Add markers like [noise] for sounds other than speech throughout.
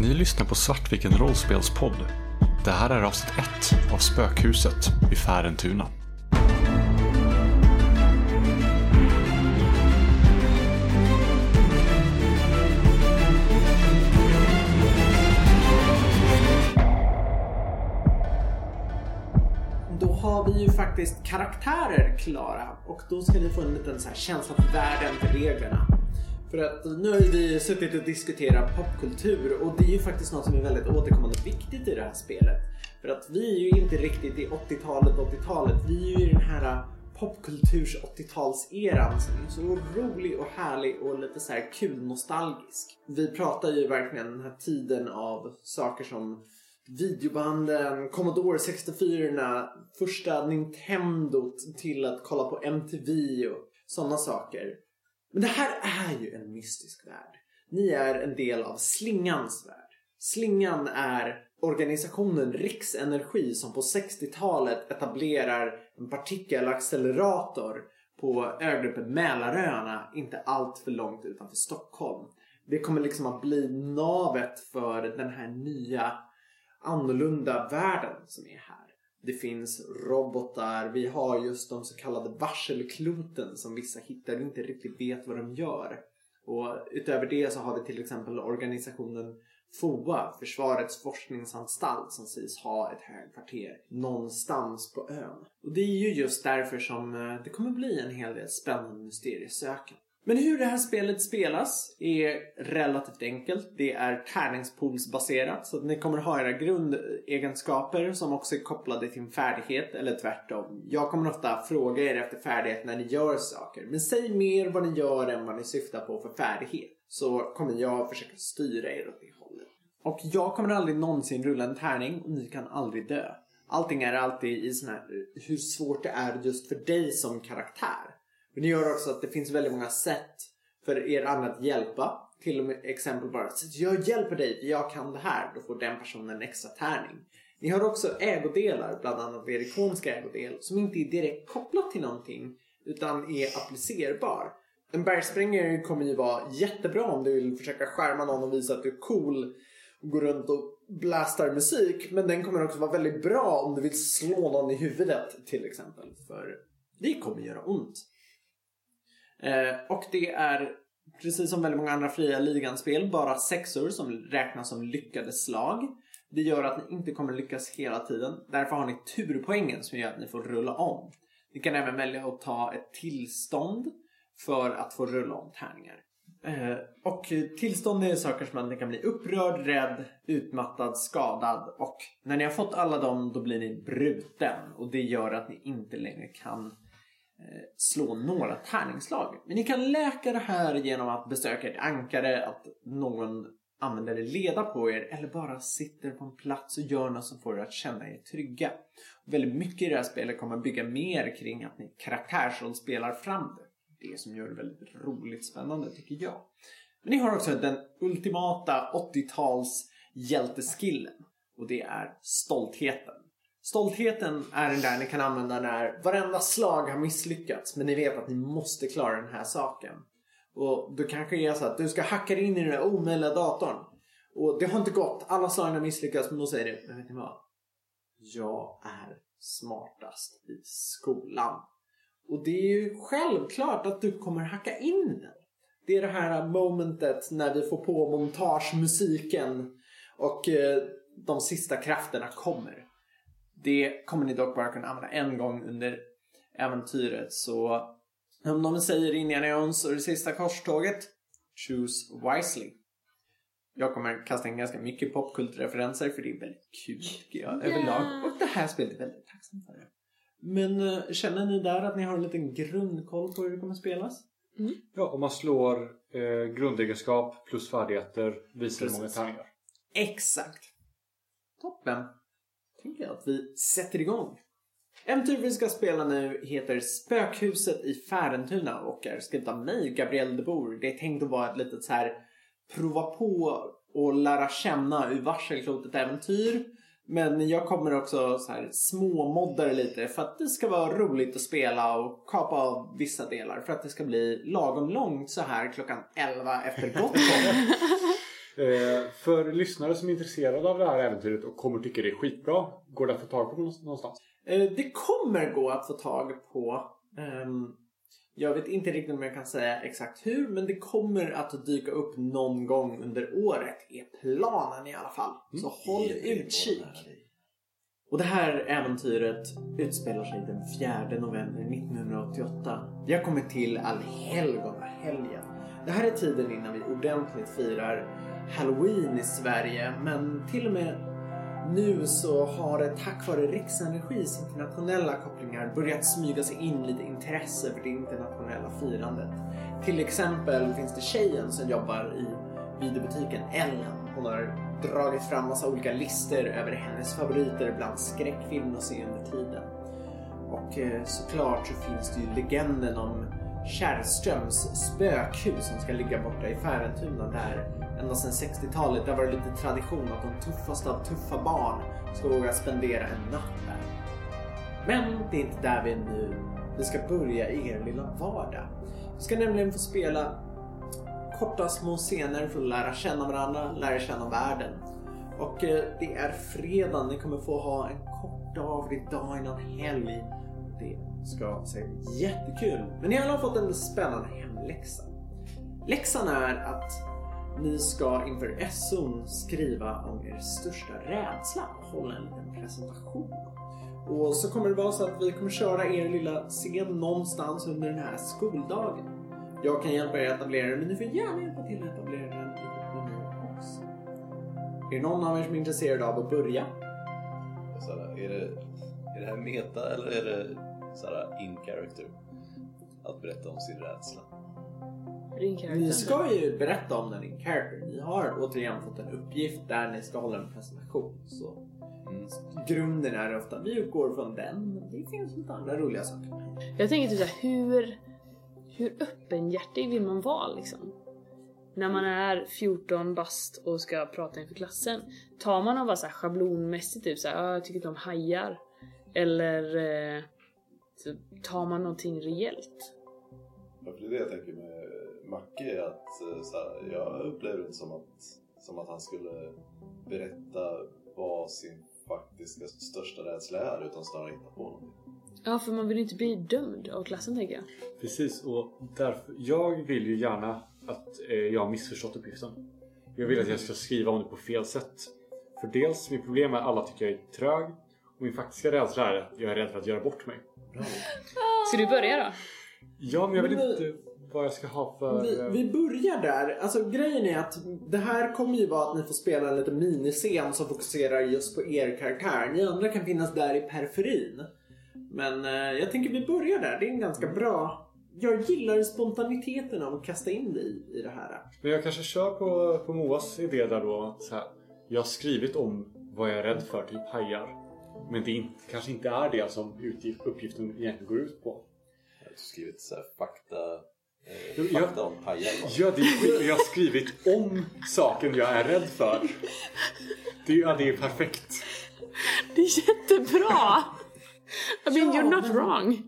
Ni lyssnar på Svartviken rollspelspodd. Det här är avsnitt 1 av Spökhuset i Färentuna. Då har vi ju faktiskt karaktärer klara och då ska ni få en liten så här känsla för världen, för reglerna. För att nu har vi suttit och diskuterat popkultur och det är ju faktiskt något som är väldigt återkommande viktigt i det här spelet. För att vi är ju inte riktigt i 80-talet, 80-talet. Vi är ju i den här popkulturs 80-talseran som är så rolig och härlig och lite så här kul nostalgisk. Vi pratar ju verkligen den här tiden av saker som videobanden, Commodore 64, första Nintendo till att kolla på MTV och sådana saker. Men det här är ju en mystisk värld. Ni är en del av Slingans värld. Slingan är organisationen Riksenergi som på 60-talet etablerar en partikelaccelerator på ögruppen Mälaröarna, inte allt för långt utanför Stockholm. Det kommer liksom att bli navet för den här nya annorlunda världen som är här. Det finns robotar, vi har just de så kallade varselkloten som vissa hittar och inte riktigt vet vad de gör. Och utöver det så har vi till exempel organisationen FOA, Försvarets forskningsanstalt, som sägs ha ett högkvarter någonstans på ön. Och det är ju just därför som eh, det kommer bli en hel del spännande mysteriesökande. Men hur det här spelet spelas är relativt enkelt. Det är tärningspoolsbaserat så att ni kommer ha era grundegenskaper som också är kopplade till en färdighet eller tvärtom. Jag kommer ofta fråga er efter färdighet när ni gör saker. Men säg mer vad ni gör än vad ni syftar på för färdighet. Så kommer jag försöka styra er åt det hållet. Och jag kommer aldrig någonsin rulla en tärning och ni kan aldrig dö. Allting är alltid i sån här hur svårt det är just för dig som karaktär. Men det gör också att det finns väldigt många sätt för er andra att hjälpa. Till och med exempel bara jag hjälper dig, för jag kan det här. Då får den personen en extra tärning. Ni har också ägodelar, bland annat er ikoniska ägodel, som inte är direkt kopplat till någonting utan är applicerbar. En bergsprängare kommer ju vara jättebra om du vill försöka skärma någon och visa att du är cool och går runt och blastar musik. Men den kommer också vara väldigt bra om du vill slå någon i huvudet till exempel. För det kommer göra ont. Eh, och det är precis som väldigt många andra fria ligan-spel bara sexor som räknas som lyckade slag. Det gör att ni inte kommer lyckas hela tiden. Därför har ni turpoängen som gör att ni får rulla om. Ni kan även välja att ta ett tillstånd för att få rulla om tärningar. Eh, och tillstånd är saker som att ni kan bli upprörd, rädd, utmattad, skadad och när ni har fått alla dem då blir ni bruten och det gör att ni inte längre kan eh, Eh, slå några tärningsslag. Men ni kan läka det här genom att besöka ett ankare, att någon använder leda på er eller bara sitter på en plats och gör något som får er att känna er trygga. Och väldigt mycket i det här spelet kommer bygga mer kring att ni karaktärsrollspelar fram det det som gör det väldigt roligt spännande tycker jag. Men ni har också den ultimata 80-tals hjälteskillen och det är stoltheten. Stoltheten är den där ni kan använda när varenda slag har misslyckats men ni vet att ni måste klara den här saken. Och då kanske det är så att du ska hacka in i den där omöjliga datorn. Och det har inte gått, alla slagen har misslyckats men då säger du, men vet ni vad? Jag är smartast i skolan. Och det är ju självklart att du kommer hacka in den. Det är det här momentet när vi får på montagemusiken och eh, de sista krafterna kommer. Det kommer ni dock bara kunna använda en gång under äventyret så om de säger Indiana Jones och det sista korståget Choose wisely. Jag kommer kasta in ganska mycket popkulturreferenser för det är väldigt kul tycker jag överlag. Och det här spelet är väldigt tacksam för det. Men uh, känner ni där att ni har en liten grundkoll på hur det kommer spelas? Mm. Ja, om man slår eh, grundegenskap plus färdigheter visar hur många tärningar. Exakt. Toppen. Tänker jag att vi sätter igång. Äventyret vi ska spela nu heter Spökhuset i Färentuna och är skrivet av mig, Gabriel de Boer. Det är tänkt att vara ett litet så här prova på och lära känna ur varselklotet äventyr. Men jag kommer också så här småmodda det lite för att det ska vara roligt att spela och kapa av vissa delar för att det ska bli lagom långt så här klockan 11 efter Gotland. [laughs] för lyssnare som är intresserade av det här äventyret och kommer tycka det är skitbra, går det att få tag på någonstans? Eh, Det kommer gå att få tag på. ehm, Jag vet inte riktigt om jag kan säga exakt hur, men det kommer att dyka upp någon gång under året. Är planen i alla fall. Så håll utkik. Och det här äventyret utspelar sig den 4 november 1988. Vi har kommit till allhelgonahelgen. Det här är tiden innan vi ordentligt firar Halloween i Sverige, men till och med nu så har det tack vare Riksenergis internationella kopplingar börjat smyga sig in lite intresse för det internationella firandet. Till exempel finns det tjejen som jobbar i videobutiken Ellen. Hon har dragit fram massa olika listor över hennes favoriter bland skräckfilm och se under tiden. Och eh, såklart så finns det ju legenden om Kärrströms spökhus som ska ligga borta i Färentuna där ända sedan 60-talet det har varit lite tradition att de tuffaste av tuffa barn ska våga spendera en natt där. Men det är inte där vi är nu. Vi ska börja i er lilla vardag. Vi ska nämligen få spela korta små scener för att lära känna varandra, lära känna världen. Och eh, det är fredag, ni kommer få ha en kort dag, för dag innan helg. Det ska se jättekul. Men ni har alla fått en spännande hemläxa. Läxan är att ni ska inför SO'n skriva om er största rädsla och hålla en liten presentation. Och så kommer det vara så att vi kommer köra er lilla scen någonstans under den här skoldagen. Jag kan hjälpa er att etablera den, men ni får gärna hjälpa till att etablera den i ekonomin också. Är det någon av er som är intresserad av att börja? Är, det, är det här meta eller är det så här, in character? Att berätta om sin rädsla. Ni ska ju berätta om den in character. Ni har återigen fått en uppgift där ni ska hålla en presentation. Så Mm. grunden är ofta, vi utgår från den, men det finns lite andra roliga saker. Jag tänker typ såhär, hur, hur öppenhjärtig vill man vara liksom? När man är 14 bast och ska prata inför klassen. Tar man och bara så här schablonmässigt typ såhär, "Ah, jag tycker inte om hajar. Eller eh, så tar man någonting rejält. Ja, för det är det jag tänker med Macke, att eh, så här, jag upplever det som att, som att han skulle berätta vad sin faktiska största rädsla är, utan snarare hitta på någonting. Ja, för man vill inte bli dömd av klassen tänker jag. Precis, och därför, jag vill ju gärna att eh, jag har missförstått uppgiften. Jag vill att jag ska skriva om det på fel sätt. För dels, mitt problem är att alla tycker jag är trög. Och min faktiska rädsla är att jag är rädd för att göra bort mig. Ska du börja då? Ja, men jag vet inte vad jag ska ha för... Vi, eh, vi börjar där. Alltså grejen är att det här kommer ju vara att ni får spela en liten miniscen som fokuserar just på er karaktär. Ni andra kan finnas där i periferin. Men eh, jag tänker vi börjar där. Det är en ganska bra... Jag gillar spontaniteten av att kasta in dig i det här. Men jag kanske kör på, på Moas idé där då. Så här, jag har skrivit om vad jag är rädd för, typ hajar. Men det är inte, kanske inte är det som uppgiften egentligen går ut på. Jag har skrivit så här fakta, eh, fakta om bara. Ja, det är skit. Jag har skrivit om saken jag är rädd för. Det, ja, det är perfekt. Det är jättebra! I mean, Ja, you're not men- wrong.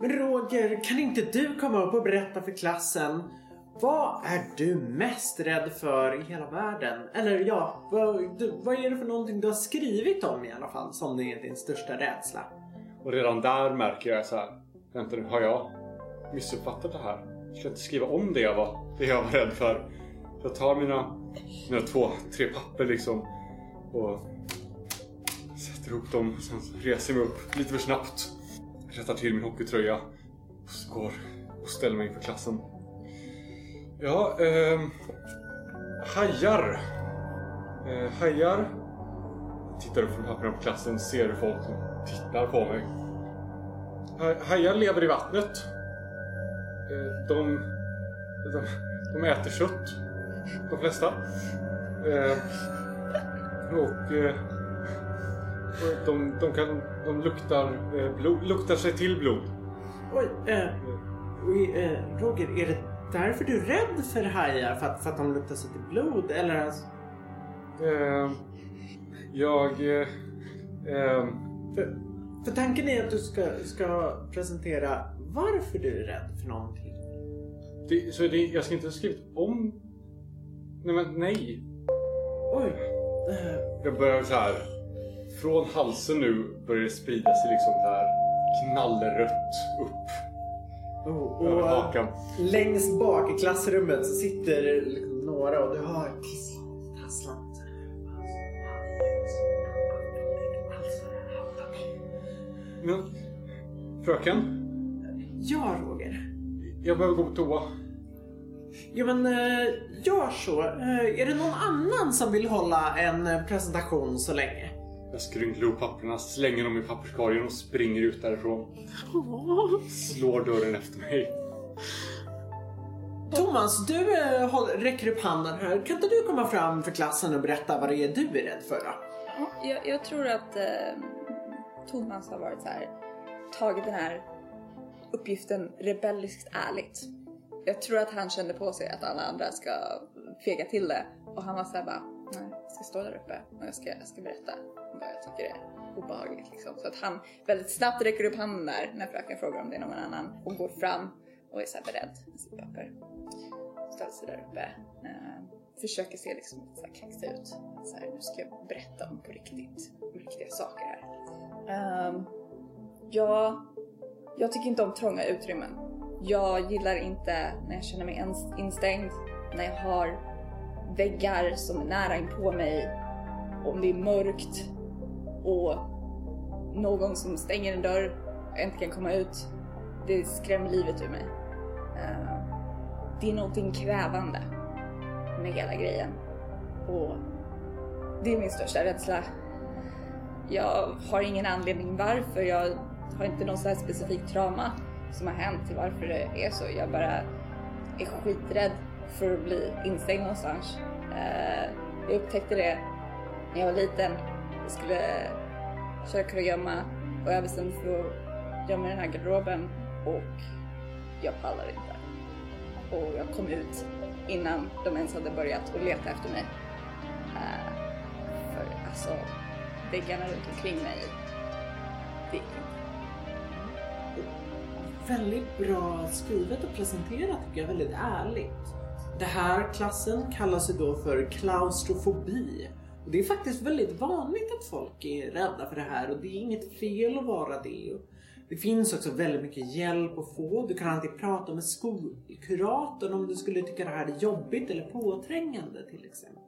Men Roger, kan inte du komma upp och berätta för klassen vad är du mest rädd för i hela världen? Eller ja, vad, du, vad är det för någonting du har skrivit om i alla fall som är din största rädsla? Och redan där märker jag så här. Vänta nu, har jag missuppfattat det här? Jag ska inte skriva om det jag var, det jag var rädd för. Jag tar mina, mina två, tre papper liksom och sätter ihop dem. Sen reser jag mig upp lite för snabbt. Rättar till min hockeytröja. Och går och ställer mig inför klassen. Ja, ehm... Hajar. Eh, hajar. Jag tittar upp från papperna på klassen ser folk tittar på mig. Ha- Hajar lever i vattnet. Eh, De, de, de äter kött. De flesta. Eh, Och eh, och de, de, kan, de luktar, eh, blod, luktar sig till blod. Oj, eh, oj, eh, Roger, är det därför du är rädd för hajar? För att, för att de luktar sig till blod? Eller alltså, Eh, Jag... eh, eh, för, för tanken är att du ska, ska presentera varför du är rädd för någonting. det, så det, jag ska inte ha skrivit om... Nej men nej. Oj. Eh, Jag börjar så här. Från halsen nu börjar det sprida sig liksom så här knallrött upp över och hakan. längst bak i klassrummet så sitter liksom några och du hör tisslat, tasslat. Men, fröken? Ja, Roger. Jag behöver gå på toa. Ja, men eh, gör så. Eh, är det någon annan som vill hålla en presentation så länge? Jag skrynklar ihop papperna, slänger dem i papperskorgen och springer ut därifrån. Slår dörren efter mig. Thomas, du eh, räcker upp handen här. Kan inte du komma fram för klassen och berätta vad det är du är rädd för då? Ja, jag, jag tror att eh, Thomas har varit så här, tagit den här uppgiften rebelliskt ärligt. Jag tror att han kände på sig att alla andra ska fega till det och han var såhär bara, ska stå där uppe och jag ska, jag ska berätta vad jag tycker är obehagligt liksom. Så att han väldigt snabbt räcker upp handen där när fröken frågar om det är någon annan och går fram och är så här beredd med sitt papper. Ställer sig där uppe. Eh, försöker se liksom så här kaxig ut. Så här, nu ska jag berätta om på riktigt, om riktiga saker här. Ehm, um, jag, jag tycker inte om trånga utrymmen. Jag gillar inte när jag känner mig instängd, när jag har väggar som är nära inpå mig, om det är mörkt och någon som stänger en dörr och jag inte kan komma ut. Det skrämmer livet ur mig. Eh, det är någonting kvävande med hela grejen. Och det är min största rädsla. Jag har ingen anledning varför. Jag har inte någon så här specifik trauma som har hänt till varför det är så. Jag bara är skiträdd för att bli instängd någonstans. Eh, jag upptäckte det när jag var liten. Jag skulle köra kurragömma och jag bestämde mig för att gömma i den här garderoben och jag pallade inte. Och jag kom ut innan de ens hade börjat och leta efter mig. Eh, för alltså, väggarna runt omkring mig, det gick inte. Väldigt bra skrivet och presenterat tycker jag, väldigt ärligt. Det här klassen kallas ju då för klaustrofobi. Och det är faktiskt väldigt vanligt att folk är rädda för det här och det är inget fel att vara det. Det finns också väldigt mycket hjälp att få. Du kan alltid prata med skolkuratorn om du skulle tycka det här är jobbigt eller påträngande till exempel.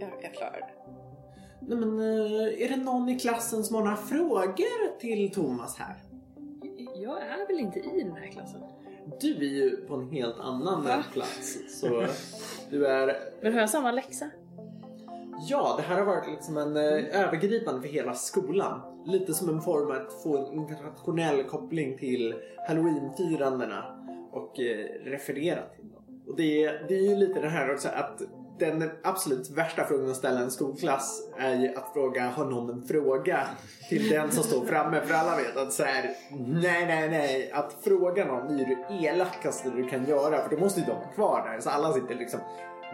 Jag, jag klarar det. Nej, men, eh, är det någon i klassen som har några frågor till Thomas här? Jag är väl inte i den här klassen? Du är ju på en helt annan plats. Så du är... Men har jag samma läxa? Ja, det här har varit liksom en eh, övergripande för hela skolan. Lite som en form att få en internationell koppling till halloweenfirandena och eh, referera till dem. Och det är, det är ju lite det här också att den absolut värsta frågan att ställa i en skolklass är ju att fråga har någon en fråga till den som står framme. För alla vet att så här, nej, nej, nej. Att fråga någon är ju det elakaste du kan göra. För då måste ju de vara kvar där. Så alla sitter liksom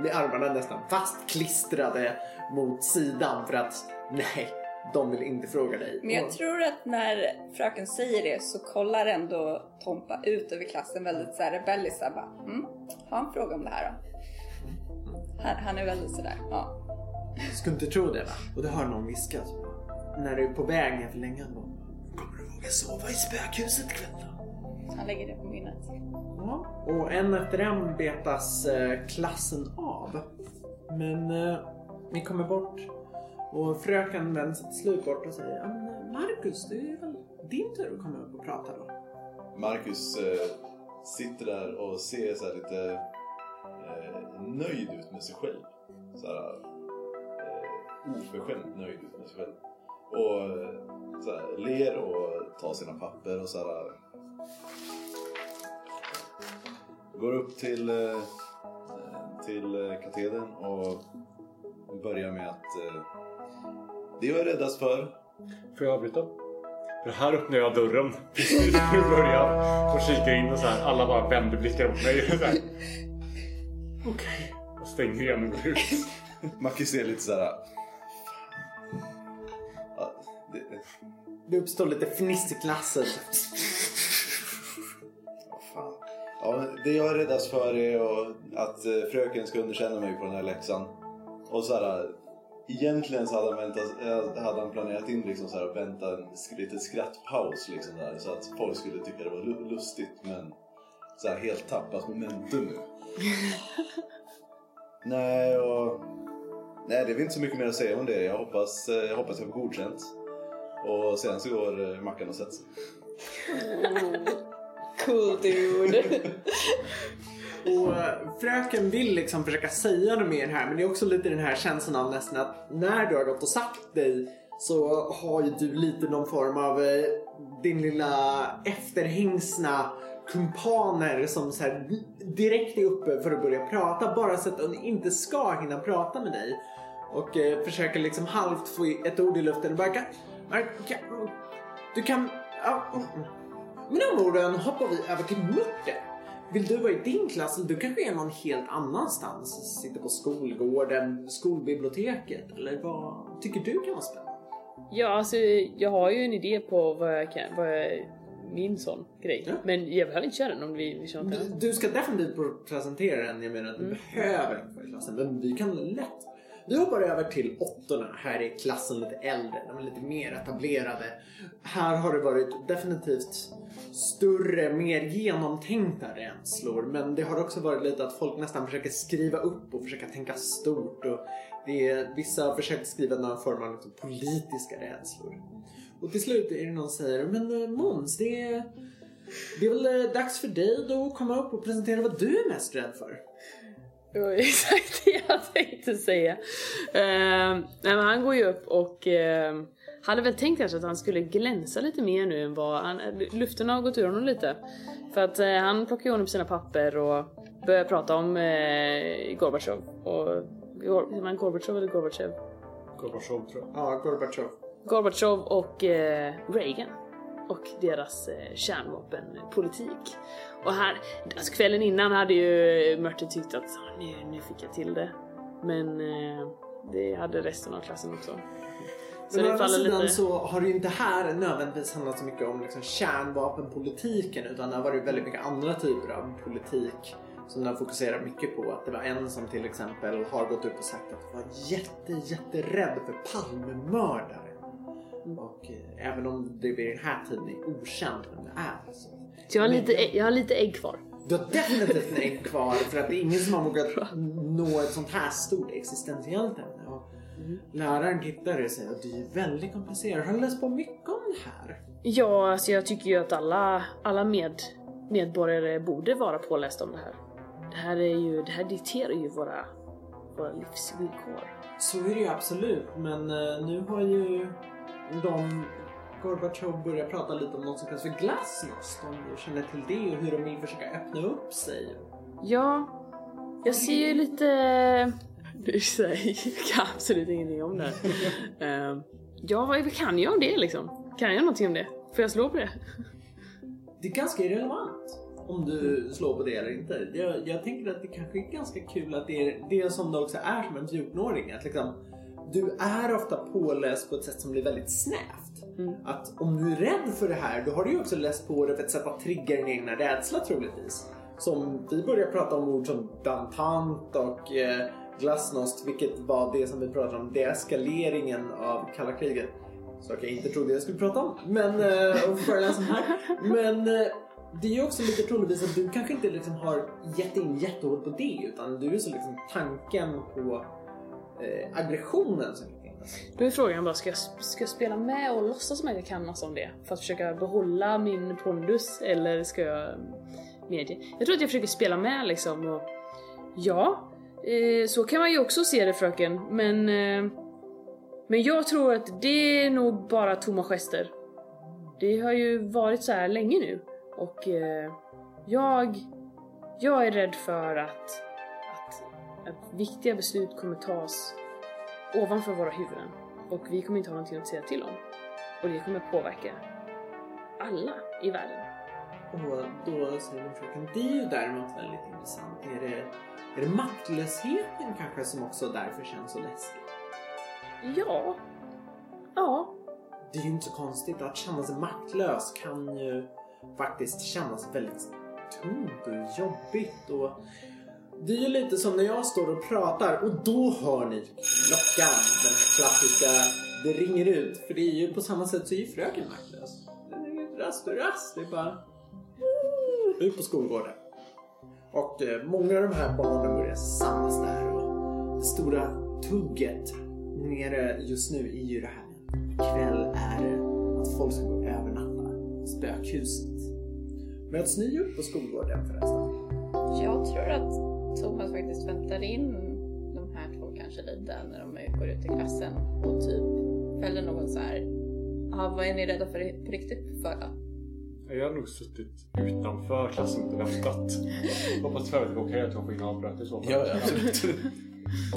med armarna nästan fastklistrade mot sidan för att nej, de vill inte fråga dig. Men jag tror att när fröken säger det så kollar ändå Tompa ut över klassen väldigt så här rebelliskt. Såhär, bara, Mm, ha en fråga om det här då? Han, han är väldigt sådär, ja. Du skulle inte tro det va? Och det har någon viskat. När du är på väg ner för länge. då, Kommer du våga sova i spökhuset ikväll då? Han lägger det på minnet. Ja. Och en efter en betas eh, klassen av. Men eh, ni kommer bort. Och fröken vänder sig till slut bort och säger "Ja, men, eh, Marcus, det är väl din tur att komma upp och prata då? Marcus eh, sitter där och ser så här lite eh, nöjd ut med sig själv. Så här, eh, oförskämt nöjd ut med sig själv. Och eh, så här, ler och tar sina papper och så här, eh, går upp till, eh, till eh, katedern och börjar med att eh, det jag är räddast för Får jag avbryta? För här öppnar jag dörren [laughs] precis i början och kikar in och så här. Alla bara vänder blickar mot mig. [laughs] Okej. Och stänger igen och går ut. [laughs] Macke ser lite så här. Ja, det, Det uppstår lite fniss i klassen. Fan. Ja, det jag är räddast för är att- att eh, fröken ska underkänna mig på den här läxan. Och så här, egentligen så hade han, väntat, eh, hade han planerat in liksom så här, vänta en liten skrattpaus liksom där, så att folk skulle tycka det var lu- lustigt men så här, helt tappat momentum nu. [laughs] nej, och, nej, det är väl inte så mycket mer att säga om det. Jag hoppas eh, jag, hoppas jag får godkänt. Och sen så går eh, Mackan och sätter sig. Cool dude. Och eh, fröken vill liksom försöka säga något mer här men det är också lite den här känslan av nästan att när du har gått och sagt dig så har ju du lite någon form av din lilla efterhängsna kumpaner som så här direkt är uppe för att börja prata bara så att de inte ska hinna prata med dig. Och eh, försöker liksom halvt få ett ord i luften och bara kan, du kan, ja, mm, mm. med de orden hoppar vi över till Mutter. Vill du vara i din klass eller du kanske är någon helt annanstans? Sitter på skolgården, skolbiblioteket eller vad tycker du kan vara spännande? Ja, alltså jag har ju en idé på vad jag kan, vad jag, min sån grej. Ja. Men jag behöver inte köra den om vi, vi kör. Du, du ska definitivt presentera den, jag menar att du behöver inte vara i klassen men vi kan lätt vi hoppar över till åttorna. Här är klassen lite äldre, de är lite mer etablerade. Här har det varit definitivt större, mer genomtänkta rädslor. Men det har också varit lite att folk nästan försöker skriva upp och försöka tänka stort. Och det är, vissa har försökt skriva någon form av liksom politiska rädslor. Och till slut är det någon som säger, men eh, Måns, det är, det är väl eh, dags för dig då att komma upp och presentera vad du är mest rädd för. Det var [laughs] exakt det jag tänkte säga. Uh, nej, men han går ju upp och uh, hade väl tänkt kanske att han skulle glänsa lite mer nu än vad han, luften har gått ur honom lite. För att uh, han plockar ju på sina papper och börjar prata om uh, Gorbatjov. Och, Gor, man Gorbatjov eller Gorbatjev? Gorbatjov tror jag. Ja, Gorbatjov. Gorbatjov och eh, Reagan och deras eh, kärnvapenpolitik. Och här, alltså kvällen innan hade ju Mörter tyckt att "Ah, nu, nu fick jag till det. Men eh, det hade resten av klassen också. Så Men å andra sidan lite... så har det ju inte här nödvändigtvis handlat så mycket om liksom kärnvapenpolitiken utan det har varit väldigt mycket andra typer av politik som den fokuserar mycket på. Att det var en som till exempel har gått upp och sagt att var jätte, jätterädd för Palmemördare. Och eh, även om det vid den här tiden är okänt vem det är. Så. Så jag har, lite, jag har lite ägg kvar. Du har definitivt en ägg kvar för att det är ingen som har vågat nå ett sånt här stort existentiellt ämne. Och Läraren tittar och säger att det är väldigt komplicerat. Har du läst på mycket om det här? Ja, alltså jag tycker ju att alla, alla med, medborgare borde vara pålästa om det här. Det här, är ju, det här dikterar ju våra, våra livsvillkor. Så är det ju absolut, men eh, nu har ju de Gorbatjov börjat prata lite om något som kallas för glasnost. Om du känner till det och hur de vill försöka öppna upp sig. Ja, jag ser ju lite... [laughs] Du säger jag kan absolut ingenting om det. uh, [laughs] ja, vad kan jag om det liksom? Kan jag någonting om det? Får jag slå på det? Det är ganska irrelevant om du slår på det eller inte. Jag, jag tänker att det kanske är ganska kul att det är det som det också är som en 14-åring. Att liksom, du är ofta påläst på ett sätt som blir väldigt snävt. Att om du är rädd för det här, då har du ju också läst på det för ett sätt att trigga din egna rädsla troligtvis. Som vi börjar prata om ord som dantant och eh, glasnost, vilket var det som vi pratade om, deeskaleringen av kalla kriget. Saker jag inte trodde jag skulle prata om, men eh, och föreläsa här. Men eh, det är ju också lite troligtvis att du kanske inte liksom har gett in jättehårt på det, utan du är så liksom tanken på eh, aggressionen som finns. Då är frågan bara, ska jag, ska jag spela med och låtsas som att jag kan massa om det? För att försöka behålla min pondus eller ska jag medge? Jag tror att jag försöker spela med liksom och ja, eh, så kan man ju också se det fröken, men eh, men jag tror att det är nog bara tomma gester. Det har ju varit så här länge nu och eh, jag, jag är rädd för att, att, viktiga beslut kommer tas ovanför våra huvuden och vi kommer inte ha någonting att säga till om. Och det kommer påverka alla i världen. Och då säger min fröken, det är ju däremot väldigt intressant. Är det, är det maktlösheten kanske som också därför känns så läskig? Ja. Ja. Det är ju inte så konstigt att känna sig maktlös kan ju faktiskt kännas väldigt tungt och jobbigt och det är ju lite som när jag står och pratar och då hör ni klockan, den här klassiska, det ringer ut. För det är ju på samma sätt så är ju fröken maktlös. Den ringer rast och rast. Det är bara ut på skolgården. Och eh, många av de här barnen börjar samlas där och det stora tugget nere just nu är ju det här. Ikväll är det att folk ska gå och övernatta i spökhuset. Möts ni upp på skolgården förresten? Jag tror att Thomas faktiskt väntar in de här två kanske lite när de går ut i klassen och typ fäller någon så här. Ja, vad är ni rädda för på riktigt för då? Jag har nog suttit utanför klassen och väntat. [laughs] Hoppas för att det var okej att jag får in avbrott i så fall. Ja, absolut. [laughs]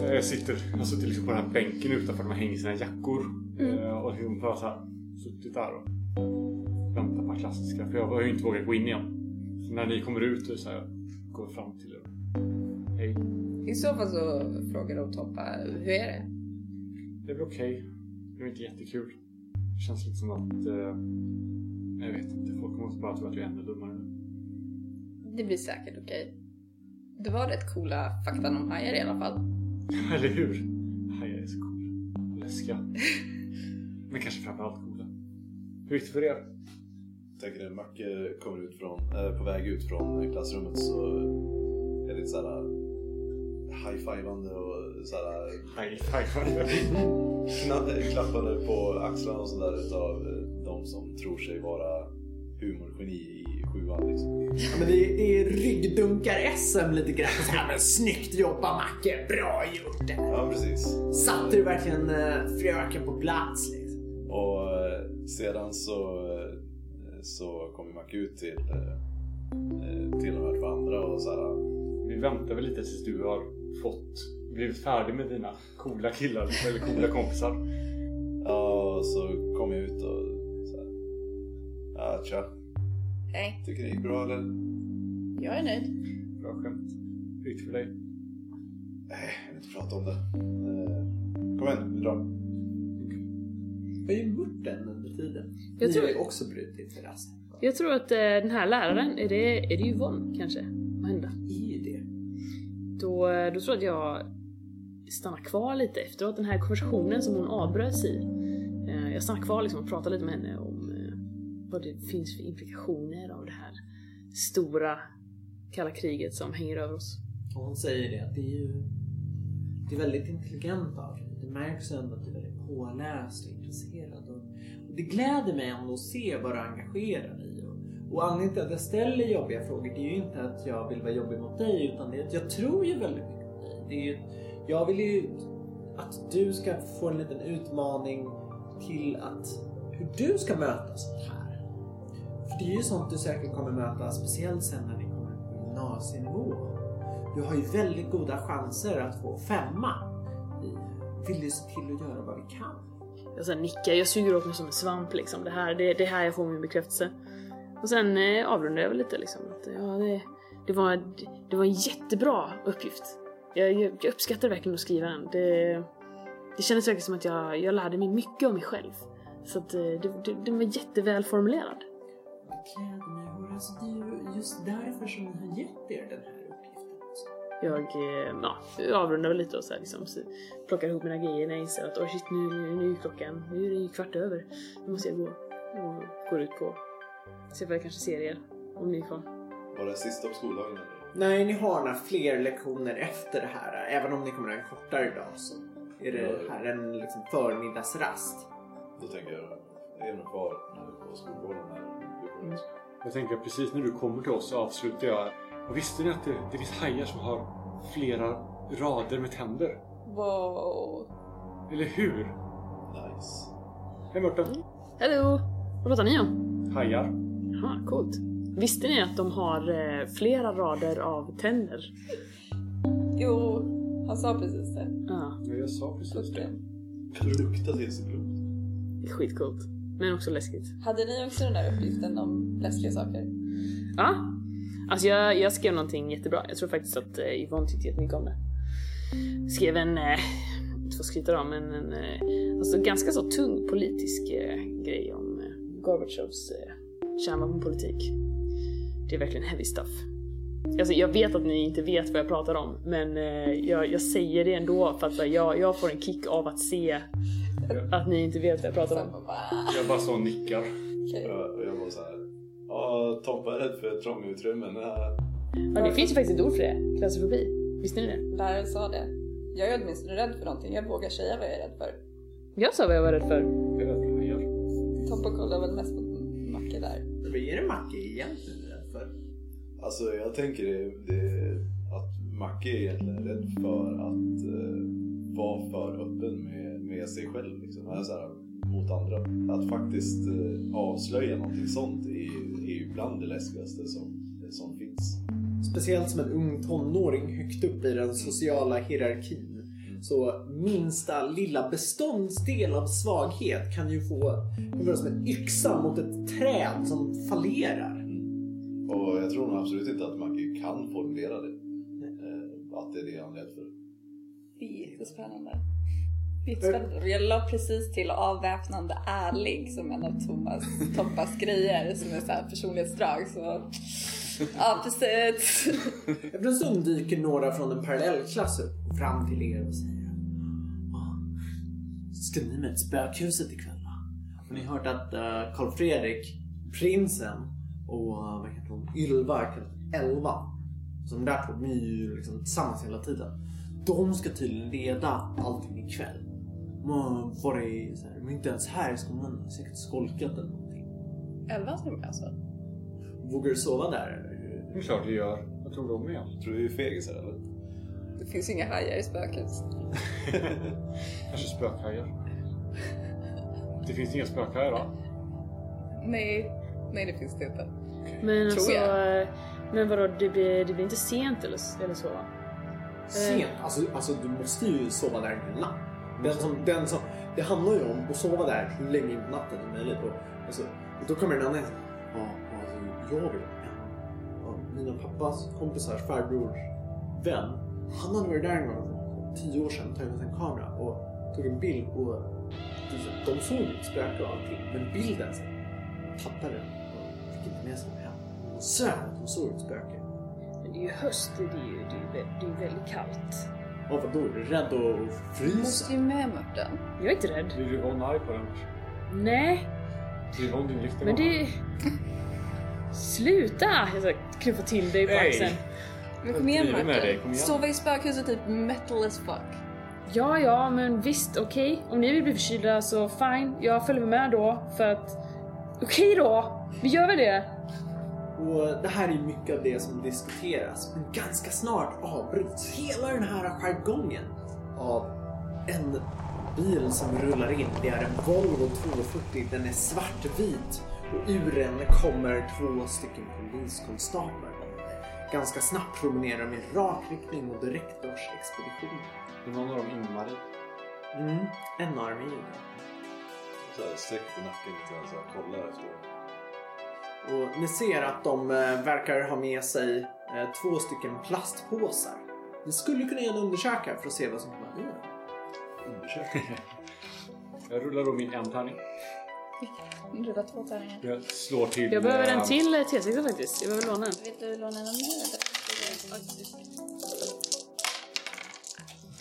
Jag sitter, jag sitter liksom på den här bänken utanför där man hänger sina jackor. Eh, Och hon bara så här, suttit där och väntat på klassiska. För jag har ju inte vågat gå in igen. Så när ni kommer ut så här, går jag fram till er. Hej. I så fall så frågar de Toppa, hur är det? Det är väl okej. Det är inte jättekul. Det känns lite som att... Eh, jag vet inte. Folk måste bara tro att jag är ännu dummare. Det blir säkert okej. Det var rätt coola fakta om hajar i alla fall. [laughs] Eller hur? Hajar är så coola. Läskiga. [laughs] Men kanske framförallt coola. Hur gick det för er? tänker när Macke kommer ut från, äh, på väg ut från klassrummet så är det lite såhär high-fivande och såhär High five. kna- klappande på axlarna och sådär utav eh, de som tror sig vara humorgeni i sjuan liksom. Ja, men det, det är ryggdunkar-SM lite grann. Så här, men snyggt jobbat Macke, bra gjort! Ja, precis. Satte du verkligen eh, fröken på plats liksom? Och eh, sedan så, så kommer Macke ut till, till de här två andra och så här, Vi väntar väl lite tills du har fått blivit färdig med dina coola killar eller coola kompisar. Ja, och så kom jag ut och så här. Ja, tja. Nej, Tycker det gick bra eller? jag är nöjd. Bra skämt. Hur gick det för dig? Nej, jag vill inte prata om det. Eh, Kom igen, vi drar. Vad är mörten under tiden? Jag Ni tror- har ju också brutit rast. Jag tror att eh, den här läraren, är det, är det Yvonne kanske? Vad hände? Då, då tror jag att jag stannar kvar lite efteråt. Den här konversationen som hon avbröts i. Eh, jag stannar kvar liksom och pratar lite med henne om eh, vad det finns för implikationer av det här stora kalla kriget som hänger över oss. Och hon säger det att det är ju det är väldigt intelligent av dig. Det märks ändå att du är väldigt påläst och intresserad. Och, och det gläder mig ändå att se vad du engagerar dig i. Och, anledningen till att jag ställer jobbiga frågor det är ju inte att jag vill vara jobbig mot dig utan det är att jag tror ju väldigt mycket på dig. Det är ju, jag vill ju att du ska få en liten utmaning till att hur du ska möta sånt här. För det är ju sånt du säkert kommer möta speciellt sen när ni kommer på gymnasienivå. Du har ju väldigt goda chanser att få femma. Vi vill ju se till att göra vad vi kan. Jag så nickar, jag suger åt mig som en svamp liksom. Det här, det, det är här jag får min bekräftelse. Och sen eh, avrundar jag väl lite liksom. Att, ja, det, det, var, det var en jättebra uppgift. Jag, jag, jag uppskattar verkligen att skriva den. Det, det kändes verkligen som att jag, jag lärde mig mycket om mig själv. Så att eh, den var jätteväl formulerad. Det gläder mig att höra. Alltså, det är ju just därför som vi har gett er den här uppgiften. Alltså. Jag eh, ja, avrundar väl lite och så här, liksom, så plockar ihop mina grejer när jag inser att oh shit, nu, nu, nu är klockan nu är det ju kvart över. Nu måste jag gå. Och går ut på se vad jag kanske ser er om ni kvar. Var det sista på skoldagen eller? Nej, ni har några fler lektioner efter det här. Även om ni kommer ha en kortare dag så är det här en liksom förmiddagsrast. Då tänker jag, är nog kvar nu på skolgården när du kommer ut. Jag tänker precis när du kommer till oss så avslutar jag. Och visste ni att det, det finns hajar som har flera rader med tänder? Wow. Eller hur? Nice. Hej Mörten! Hello! Vad pratar ni om? Hajar. Jaha, coolt. Visste ni att de har eh, flera rader av tänder? Jo, han sa precis det. Ja, Ja, jag sa precis det. Kan du lukta till sig blod? det är skitcoolt. Men också läskigt. Hade ni också den där uppgiften om läskiga saker? Ja, alltså jag, jag skrev någonting jättebra. Jag tror faktiskt att eh, Yvonne tyckte jättemycket om det. Skrev en, eh, inte för att skryta om, men en eh, alltså ganska så tung politisk eh, grej om eh, Gorbachevs eh, kärnvapenpolitik. Det är verkligen heavy stuff. Alltså jag vet att ni inte vet vad jag pratar om, men eh, jag, jag säger det ändå för att här, jag, jag får en kick av att se att ni inte vet vad jag pratar om. Bara, Jag bara så och nickar. och jag var så här. Ja, Tompa är rädd för trånga utrymmen. Ja. Ja, det finns ju faktiskt ett ord för det, klaustrofobi. Visste ni det? Läraren sa det. Jag är åtminstone rädd för någonting. Jag vågar säga vad jag är rädd för. Jag sa vad jag var rädd för. Tompa kollar väl mest på Macke där. Vad är det Macke egentligen rädd för? Alltså jag tänker det, det, att Macke är egentligen rädd för att eh, vara för öppen med, med sig själv. Liksom. Alltså, så här, mot andra. Att faktiskt eh, avslöja någonting sånt är ju bland det läskigaste som, som finns. Speciellt som en ung tonåring högt upp i den sociala hierarkin. Så minsta lilla beståndsdel av svaghet kan ju få vara som en yxa mot ett träd som fallerar. Och jag tror nog absolut inte att Macke kan formulera det. Eh, att det är det han är rädd för. Det är jättespännande. Jag la precis till avväpnande ärlig som en av Thomas Tompas grejer som är så här personlighetsdrag. Så ja, precis. Efter en stund dyker några från en parallellklass upp fram till er och säger "Ah, Ska ni med till spökhuset ikväll va? Har ni hört att uh, Karl Fredrik, prinsen och uh, vad heter hon, Ylva, Elva. Så de där två de är ju liksom tillsammans hela tiden. De ska tydligen leda allting ikväll. De har varit så här, är inte ens här i skolan, har säkert skolkat eller någonting. Elva ska med alltså? Vågar du sova där? Det är klart det gör. Jag tror de är. Tror du vi är fegisar eller? Det finns inga hajar i spökhus. [laughs] Kanske spökhajar. Det finns inga spökhajar va? Nej, nej det finns det inte. Men Tror alltså, jag. men vadå, det blir, det blir inte sent eller, eller så? Sent. Alltså, alltså du måste ju sova där en natt. Den som, den som, det handlar ju om att sova där så länge in på natten som möjligt. Och, alltså, och då kommer den andra ja, alltså, jag vill hem. Ja, mina pappas kompisars farbrors vän, han hade varit där en gång för tio år sedan, och tagit med sig en kamera och tog en bild och de, såg ett spöke och allting. Men bilden så, tappade den och fick inte med sig den hem. Hon sög att hon såg ett spöke. Men det är ju höst, det är ju, det är det är ju väldigt kallt. Ja, vadå? Är du rädd att frysa? måste ju med Mörten. Jag är inte rädd. Blir Yvonne arg på den? Nej, Blir Yvonne din riktiga men det... Sluta! Jag ska knuffa till dig på axeln. Men kom igen driver med dig, kom Mörten. igen. Sova i spökhuset typ metal as fuck. Ja, ja, men visst, okej. Om ni vill bli förkylda så fine. Jag följer med då för att... Okej då! Vi gör väl det? Och det här är mycket av det som diskuteras. Men ganska snart avbryts hela den här jargongen av en bil som rullar in. Det är en Volvo 240. Den är svartvit och ur den kommer två stycken poliskonstaplar. Ganska snabbt promenerar de i rak riktning mot rektorsexpeditionen. Är någon av dem Ingmarie? Mm, en arm i den. Så här, sträck på nacken lite grann så här, kolla efter det. Och ni ser att de eh, verkar ha med sig eh, två stycken plastpåsar. Ni skulle kunna göra en undersöka för att se vad som kan vara i. Undersök. Jag rullar då min en tärning. Rulla två tärningar. Jag slår till... Jag behöver en till eh, T6 faktiskt. Jag behöver låna en. Vill du låna en mer?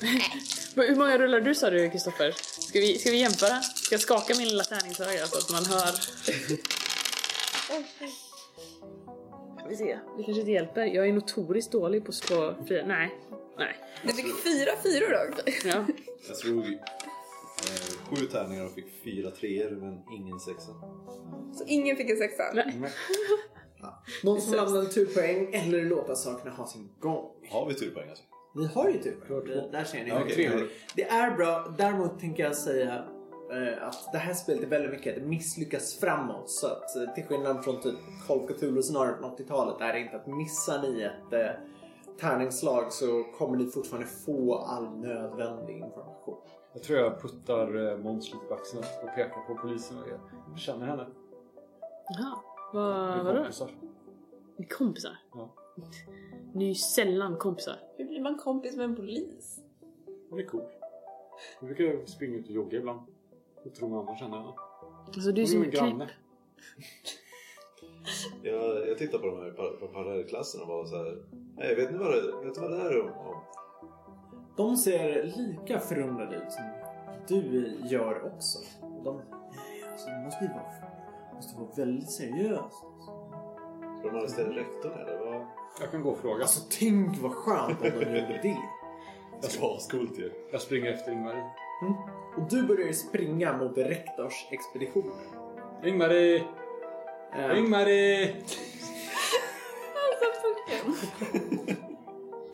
[laughs] Men Hur många rullar du sa du Kristoffer? Ska vi, ska vi jämföra? Ska jag skaka min lilla tärningsöga så att man hör? Ska vi se, det kanske inte hjälper. Jag är notoriskt dålig på att slå fria. Nej, nej. Du fick fyra fyror också. Ja. Jag slog eh, sju tärningar och fick fyra treor men ingen sexa. Så ingen fick en sexa. Nej. Någon som använda turpoäng eller låta sakerna ha sin gång. Har vi turpoäng alltså? Ni har ju turpoäng. Där ser ni. Ja, okej. det är. Det är bra. Däremot tänker jag säga att det här spelet är väldigt mycket ett misslyckas framåt. Så att eh, till skillnad från typ Call of Cthulhu snarare från 80-talet är det inte att missar ni ett eh, tärningsslag så kommer ni fortfarande få all nödvändig information. Jag tror jag puttar eh, Måns lite på axeln och pekar på polisen och jag känner henne. Jaha. Vad, är vadå? kompisar. Ni är kompisar? Ja. Ni är ju sällan kompisar. Hur blir man kompis med en polis? Hon är cool. Vi brukar springa ut och jogga ibland. Jag tror mamma känner henne. Alltså du är som en granne. [laughs] Jag, jag tittar på de här par- på parallellklasserna och bara så här. Nej, vet ni vad det, vet ni vad det här är om? De ser lika förundrade ut som du gör också. De, nej, alltså, det måste ju vara, måste vara väldigt seriöst. Ska de arrestera rektorn eller? Vad? Jag kan gå och fråga. Alltså tänk vad skönt om de gjorde det. [laughs] Det ju. Jag springer efter Ingmarie. Mm. Och du börjar ju springa mot rektorsexpeditionen. Ingmarie! Eh, Ingmarie!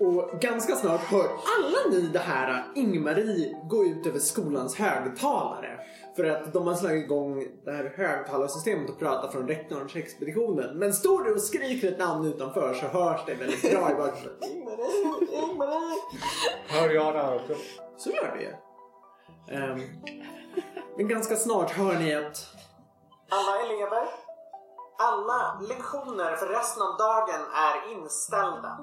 Och ganska snart hör alla ni det här Ingmarie gå ut över skolans högtalare. För att de har slagit igång det här högtalarsystemet och pratar från rektorns expeditionen. Men står du och skriker ett namn utanför så hörs det väldigt bra i bakgrunden. Ingmarie, Ingmarie. Hör jag det här också? Så gör det ju. Ehm, men ganska snart hör ni att alla elever, alla lektioner för resten av dagen är inställda.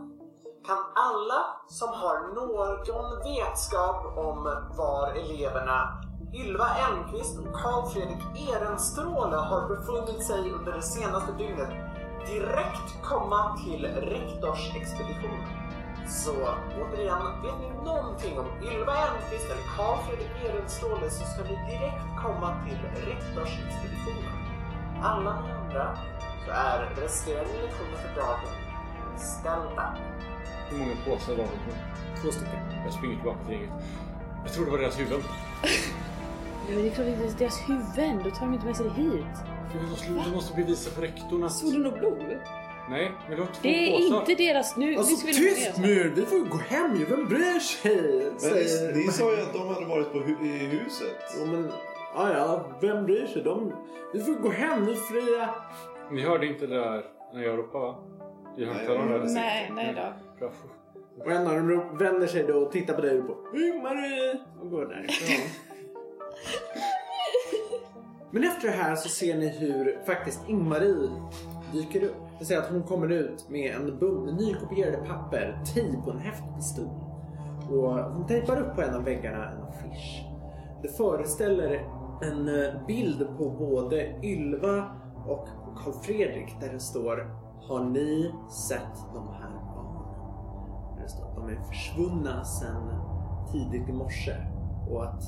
Kan alla som har någon vetskap om var eleverna Ylva Elmqvist och Carl Fredrik Ehrenstråle har befunnit sig under det senaste dygnet direkt komma till rektorsexpeditionen? Så återigen, vet ni någonting om Ylva Elmqvist eller Carl Fredrik Ehrenstråle så ska ni direkt komma till rektorsexpeditionen. Alla ni andra så är resterande lektioner för dagen inställda. Hur många påsar var det? Två stycken. Jag springer tillbaka till gänget. Jag tror det var deras huvuden. Ja, men det är klart att det är deras huvuden. Då tar de inte med sig det hit. Du måste, bevisa för rektorn Såg du något blod? Nej, men det var två Det är påsar. inte deras... Nu, nu Alltså ska vi tyst oss. nu! Vi får gå hem ju, vem bryr sig? Men Säger- ni, sa ju att de hade varit på hu- i huset. Ja, men, ja, ja, vem bryr sig? De, vi får gå hem, är fria. Ni hörde inte det där när jag ropade va? I Nej, högtalarna? hörde Nej, nej då. Bra. Och en av dem vänder sig då och tittar på dig och på och går därifrån. [laughs] Men efter det här så ser ni hur faktiskt Ingmarie dyker upp. Det säger att hon kommer ut med en bunt nykopierade papper, tejp och en häftpistol. Och hon tejpar upp på en av väggarna en affisch. Det föreställer en eh, bild på både Ylva och Karl Fredrik där det står Har ni sett de här barnen? Där det står att de är försvunna sedan tidigt i morse och att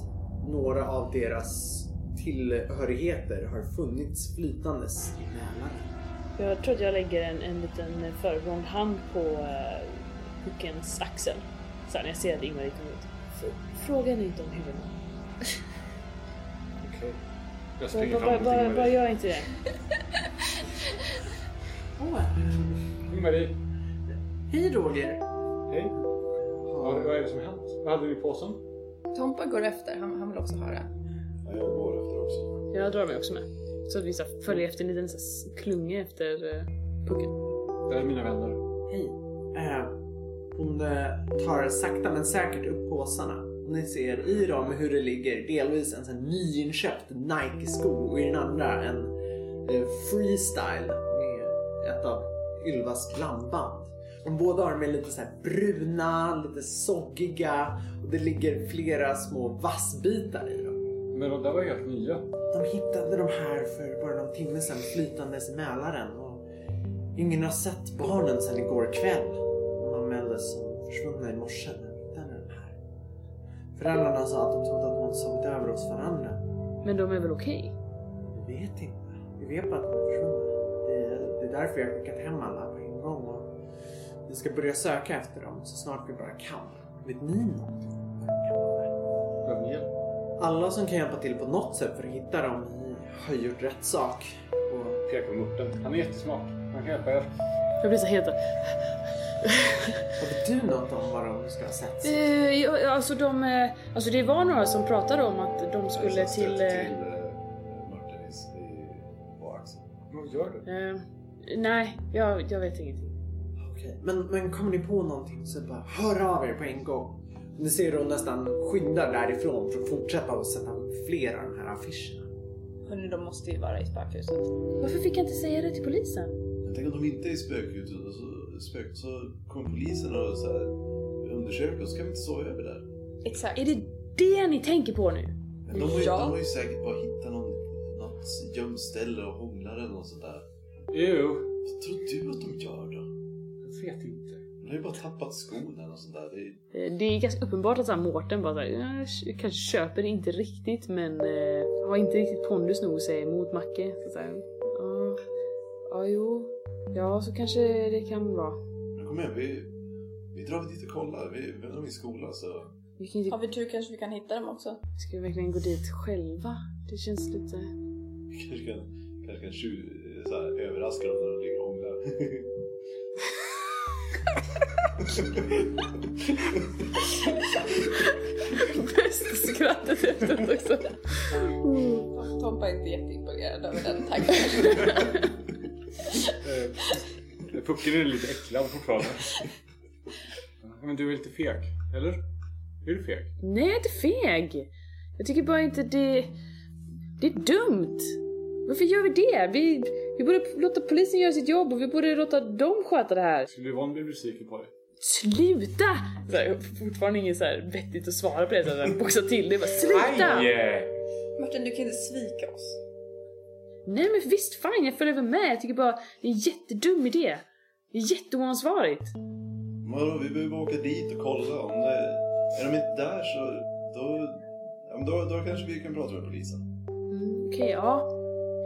några av deras tillhörigheter har funnits flytandes i Mälaren. Jag tror att jag lägger en, en liten föregående hand på uh, puckens axel. Så när jag ser att Ingvar kommer ut. F- Fråga henne inte om huvudena. [laughs] Okej. Jag Bara, springer bara, fram till bara, bara gör inte det. [laughs] Ingmarie, Hej Roger! hej. Vad, vad är det som har hänt? Vad hade du i påsen? Tompa går efter, han, han vill också höra. Ja, jag går efter också. Jag drar mig också med. Så att vi så här, följer efter en liten så här, klunga efter uh, pucken. Det här är mina vänner. Hej. Eh, hon tar sakta men säkert upp påsarna. Ni ser i dem hur det ligger delvis en sån nyinköpt Nike-sko och i den andra en eh, freestyle med ett av Ylvas blandband. De båda har de är lite så här bruna, lite soggiga och det ligger flera små vassbitar i dem. Men de där var helt nya. De hittade de här för bara någon timme sedan flytandes i Mälaren och ingen har sett barnen sedan igår kväll. De anmäldes som försvunna i morse när de hittade den här. Föräldrarna sa att de trodde att de sovit över hos varandra. Men de är väl okej? Vi vet inte. Vi vet bara att de är försvunna. Det är, det är därför jag har skickat hem alla på en gång och vi ska börja söka efter dem så snart vi bara kan. Vet ni någonting? Alla som kan hjälpa till på något sätt för att hitta dem har gjort rätt sak. Och Pekar på Murten. Han är jättesmart. Han kan hjälpa er. Jag blir så helt... Vet du något om vad de ska ha sett? Eh, ja, alltså de... eh, Alltså det var några som pratade om att de skulle till... eh, till eh. Vad gör du? eh, nej, jag, jag vet ingenting. Okej, men, men kommer ni på någonting så bara hör av er på en gång. Ni ser hon nästan skyndar därifrån för att fortsätta att sätta upp fler av de här affischerna. Hörni, de måste ju vara i spökhuset. Varför fick jag inte säga det till polisen? Men tänk om de inte är i spökhuset och så, spök, så kommer polisen och så här, undersöker och så kan vi inte sova över där. Exakt. Är det det ni tänker på nu? Men de, har ju, Ja. de har ju säkert bara hittat någon, något gömt ställe och hånglar eller något sånt där. Jo, Vad tror du att de gör då? jag vet inte. De har ju bara tappat skon eller något sånt där. Det är... Eh, Det är ganska uppenbart att så här, Mårten bara såhär, "Ja, jag kanske köper det inte riktigt men eh, har inte riktigt pondus nog att säga emot Macke. Så så här, ja, ja, jo, ja så kanske det kan vara. Men kom igen, vi, vi drar dit och kollar. Vi, vi har min skola så... Vi kan ju Har vi tur kanske vi kan hitta dem också. Ska vi verkligen gå dit själva? Det känns lite... Vi kanske kan, kanske kan tju, så här, överraska dem när de ligger och hånglar. [laughs] Bästa skrattet efteråt också. Tompa är inte jätteimponerad över den tanken. Eh, Pucken är lite äcklad fortfarande. Men du är lite feg, eller? Är du feg? Nej, jag är inte feg. Jag tycker bara inte det... Det är dumt. Varför gör vi det? Vi, vi borde låta polisen göra sitt jobb och vi borde låta dem sköta det här. Skulle Yvonne bli besviken på dig? Sluta! Så här, jag har fortfarande inget så här vettigt att svara på det. Så här, boxa till det. Bara, sluta! Aj! Martin, du kan inte svika oss. Nej men visst, fine, jag följer väl med. Jag tycker bara det är en jättedum idé. Det är jätteoansvarigt. Vadå, vi behöver åka dit och kolla. Om det, är de inte där så då, då, då kanske vi kan prata med polisen. Mm, Okej, ja.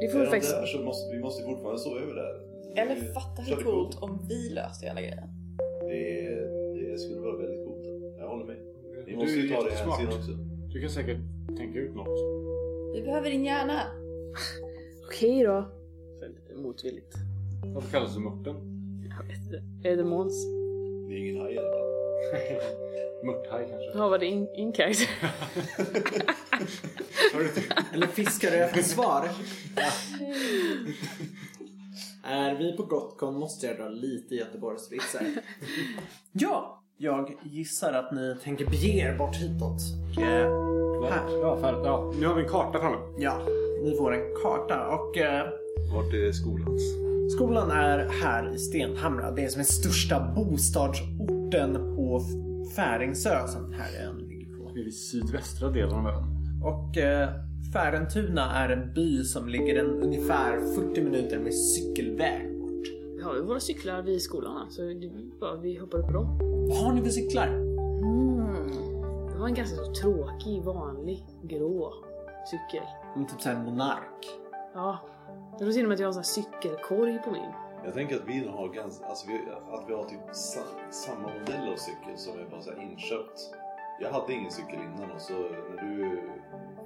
Det får vi faktiskt... där så måste vi måste fortfarande stå över där. Eller Det- fatta hur coolt om vi löste hela grejen. Det, det skulle vara väldigt coolt. Jag håller med. Vi Du måste ju ta det hänsyn också. Du kan säkert tänka ut något. Vi behöver din hjärna. [laughs] Okej då. Lite motvilligt. Varför kallas du Mörten? Jag vet inte. Är det Måns? Det är ingen haj i alla fall. Mörthaj kanske? Ja, var det in, in [laughs] Eller fiskar du efter svar? Är vi på Gotcon måste jag dra lite Göteborgsvitsar. ja, jag gissar att ni tänker bege er bort hitåt. Och, eh, här. Ja, fan, ja, nu har vi en karta framme. Ja, ni får en karta och eh, Vart är skolan? Skolan är här i Stenhamra. Det är som är största bostadsorten på Färingsö som den här ön ligger på. Vi är i sydvästra delen av ön. Och eh, Färentuna är en by som ligger en ungefär 40 minuter med cykelväg bort. Vi har ju våra cyklar vid skolan så det är bara vi hoppar upp på dem. Vad har ni för cyklar? Det var en ganska så tråkig, vanlig, grå cykel. Mm, typ såhär monark. Ja. Det låter till och med att jag har en cykelkorg på min. Jag tänker att vi har ganska, alltså vi, att vi har typ sa, samma modell av cykel som är bara så här inköpt. Jag hade ingen cykel innan och så när du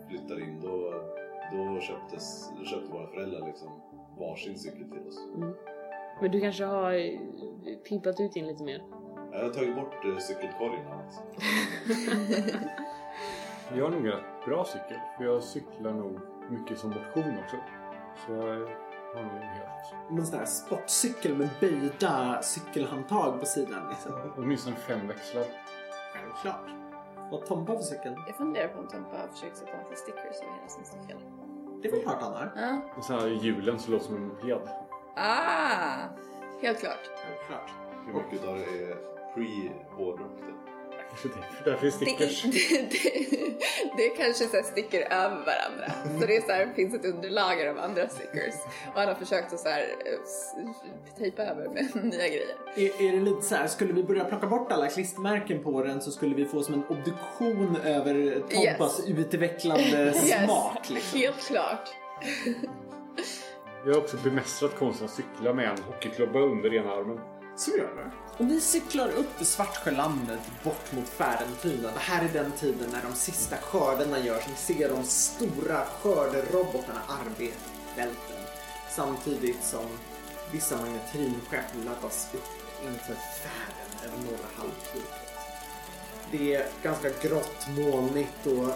flyttade in då, då köptes, då köpte våra föräldrar liksom varsin cykel till oss. Men du kanske har eh, pimpat ut in lite mer? Jag har tagit bort eh, cykelkorgen och allt. [laughs] Jag har nog en rätt bra cykel. För jag cyklar nog mycket som motion också. Så jag har nog en helt... En sån här sportcykel med böjda cykelhandtag på sidan liksom. Åtminstone fem växlar. Självklart. Vad Tompa för cykel? Jag funderar på om Tompa har försökt sätta massa stickers över hela sin cykel. Det är väl klart han har. Ja. Och så här hjulen så låter som en moped. Ah! Helt klart. Självklart. Hur mycket av det är pre-hårdrock det- Därför är Det, stickers. [laughs] det, det, det kanske så sticker över varandra. Så det är så här, finns ett underlager av andra stickers. Och han har försökt att så här, eh, tejpa över med [laughs] nya grejer. Är, är det lite så här, skulle vi börja plocka bort alla klistermärken på den så skulle vi få som en obduktion över Tompas utvecklande [laughs] smak. Liksom. Helt klart. Jag har också bemästrat konsten att cykla med en hockeyklubba under ena armen. Så gör det. Och ni cyklar upp för Svartsjölandet bort mot Färentuna. Det här är den tiden när de sista skördarna görs. Ni ser de stora skörderobotarna arbeta i fälten. Samtidigt som vissa magnetrinskepp laddas upp inför färden över norra halvklotet. Det är ganska grått, molnigt och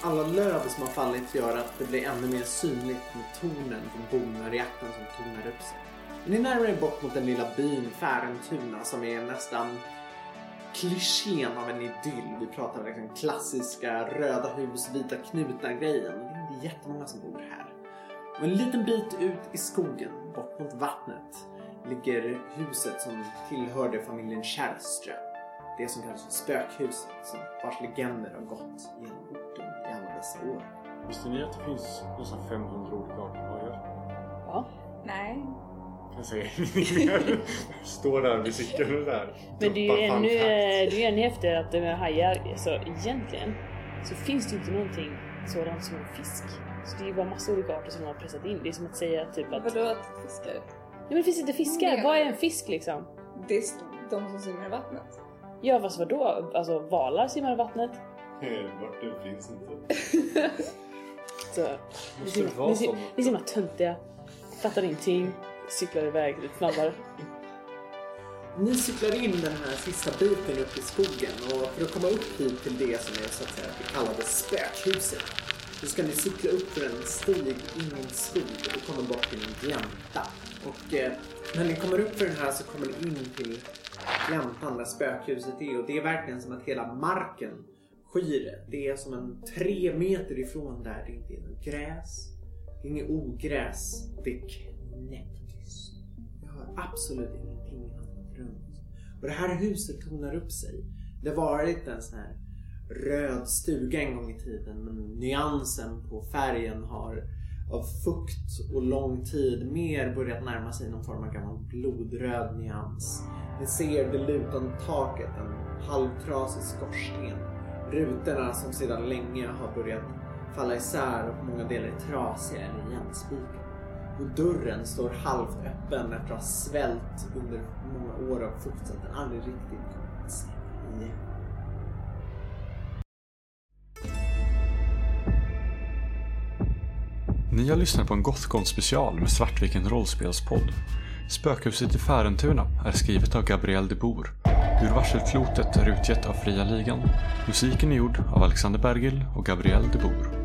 alla löv som har fallit gör att det blir ännu mer synligt med tornen från Bonareaktorn som tornar upp sig. Ni närmar er bort mot den lilla byn Färentuna som är nästan klichén av en idyll. Vi pratar liksom klassiska röda hus, vita knutar grejen. Det är inte jättemånga som bor här. Och en liten bit ut i skogen, bort mot vattnet, ligger huset som tillhörde familjen Kärrström. Det som kallas för spökhuset, som vars legender har gått genom orten i alla dessa år. Visste ni att det finns nästan 500 olika arter jag säger ingenting. [laughs] Står där vid cykeln och där. Men det är ju ännu, det är ännu häftigare att det med hajar, så egentligen så finns det ju inte någonting sådant som en fisk. Så det är ju bara massa olika arter som de har pressat in. Det är som att säga typ att... Vadå att fiskar? Nej men det finns inte fiskar, Nej. vad är en fisk liksom? Det är de som simmar i vattnet. Ja fast vadå? Alltså valar simmar i vattnet. Martin finns inte. [laughs] Så, Måste simmar, det vara ni, sim- så? simmar töntiga, fattar ingenting, cyklar iväg lite snabbare. Ni cyklar in den här sista biten upp i skogen och för att komma upp hit till det som är så att säga det kallade spökhuset så ska ni cykla upp för en stig in i en skog och komma bort till en glänta. Och eh, när ni kommer upp för den här så kommer ni in till gläntan där spökhuset är och det är verkligen som att hela marken skyr det. Är som en tre meter ifrån där det inte är något gräs. Det är inget ogräs. Det är knäppt. Absolut ingenting annat runt. Och det här huset tonar upp sig. Det har varit en sån här röd stuga en gång i tiden men nyansen på färgen har av fukt och lång tid mer börjat närma sig någon form av gammal blodröd nyans. Ni ser det lutande taket, en halvtrasig skorsten. Rutorna som sedan länge har börjat falla isär och på många delar är trasiga eller igenspikade. Och dörren står halvt öppen efter att ha svällt under många år av fukt så att den aldrig riktigt kommit sig igen. Ni har lyssnat på en Gothcon special med Svartviken rollspelspodd. Spökhuset i Färentuna är skrivet av Gabriel de Boer. Ur varselklotet är utgett av Fria Ligan. Musiken är gjord av Alexander Bergil och Gabriel de Boer.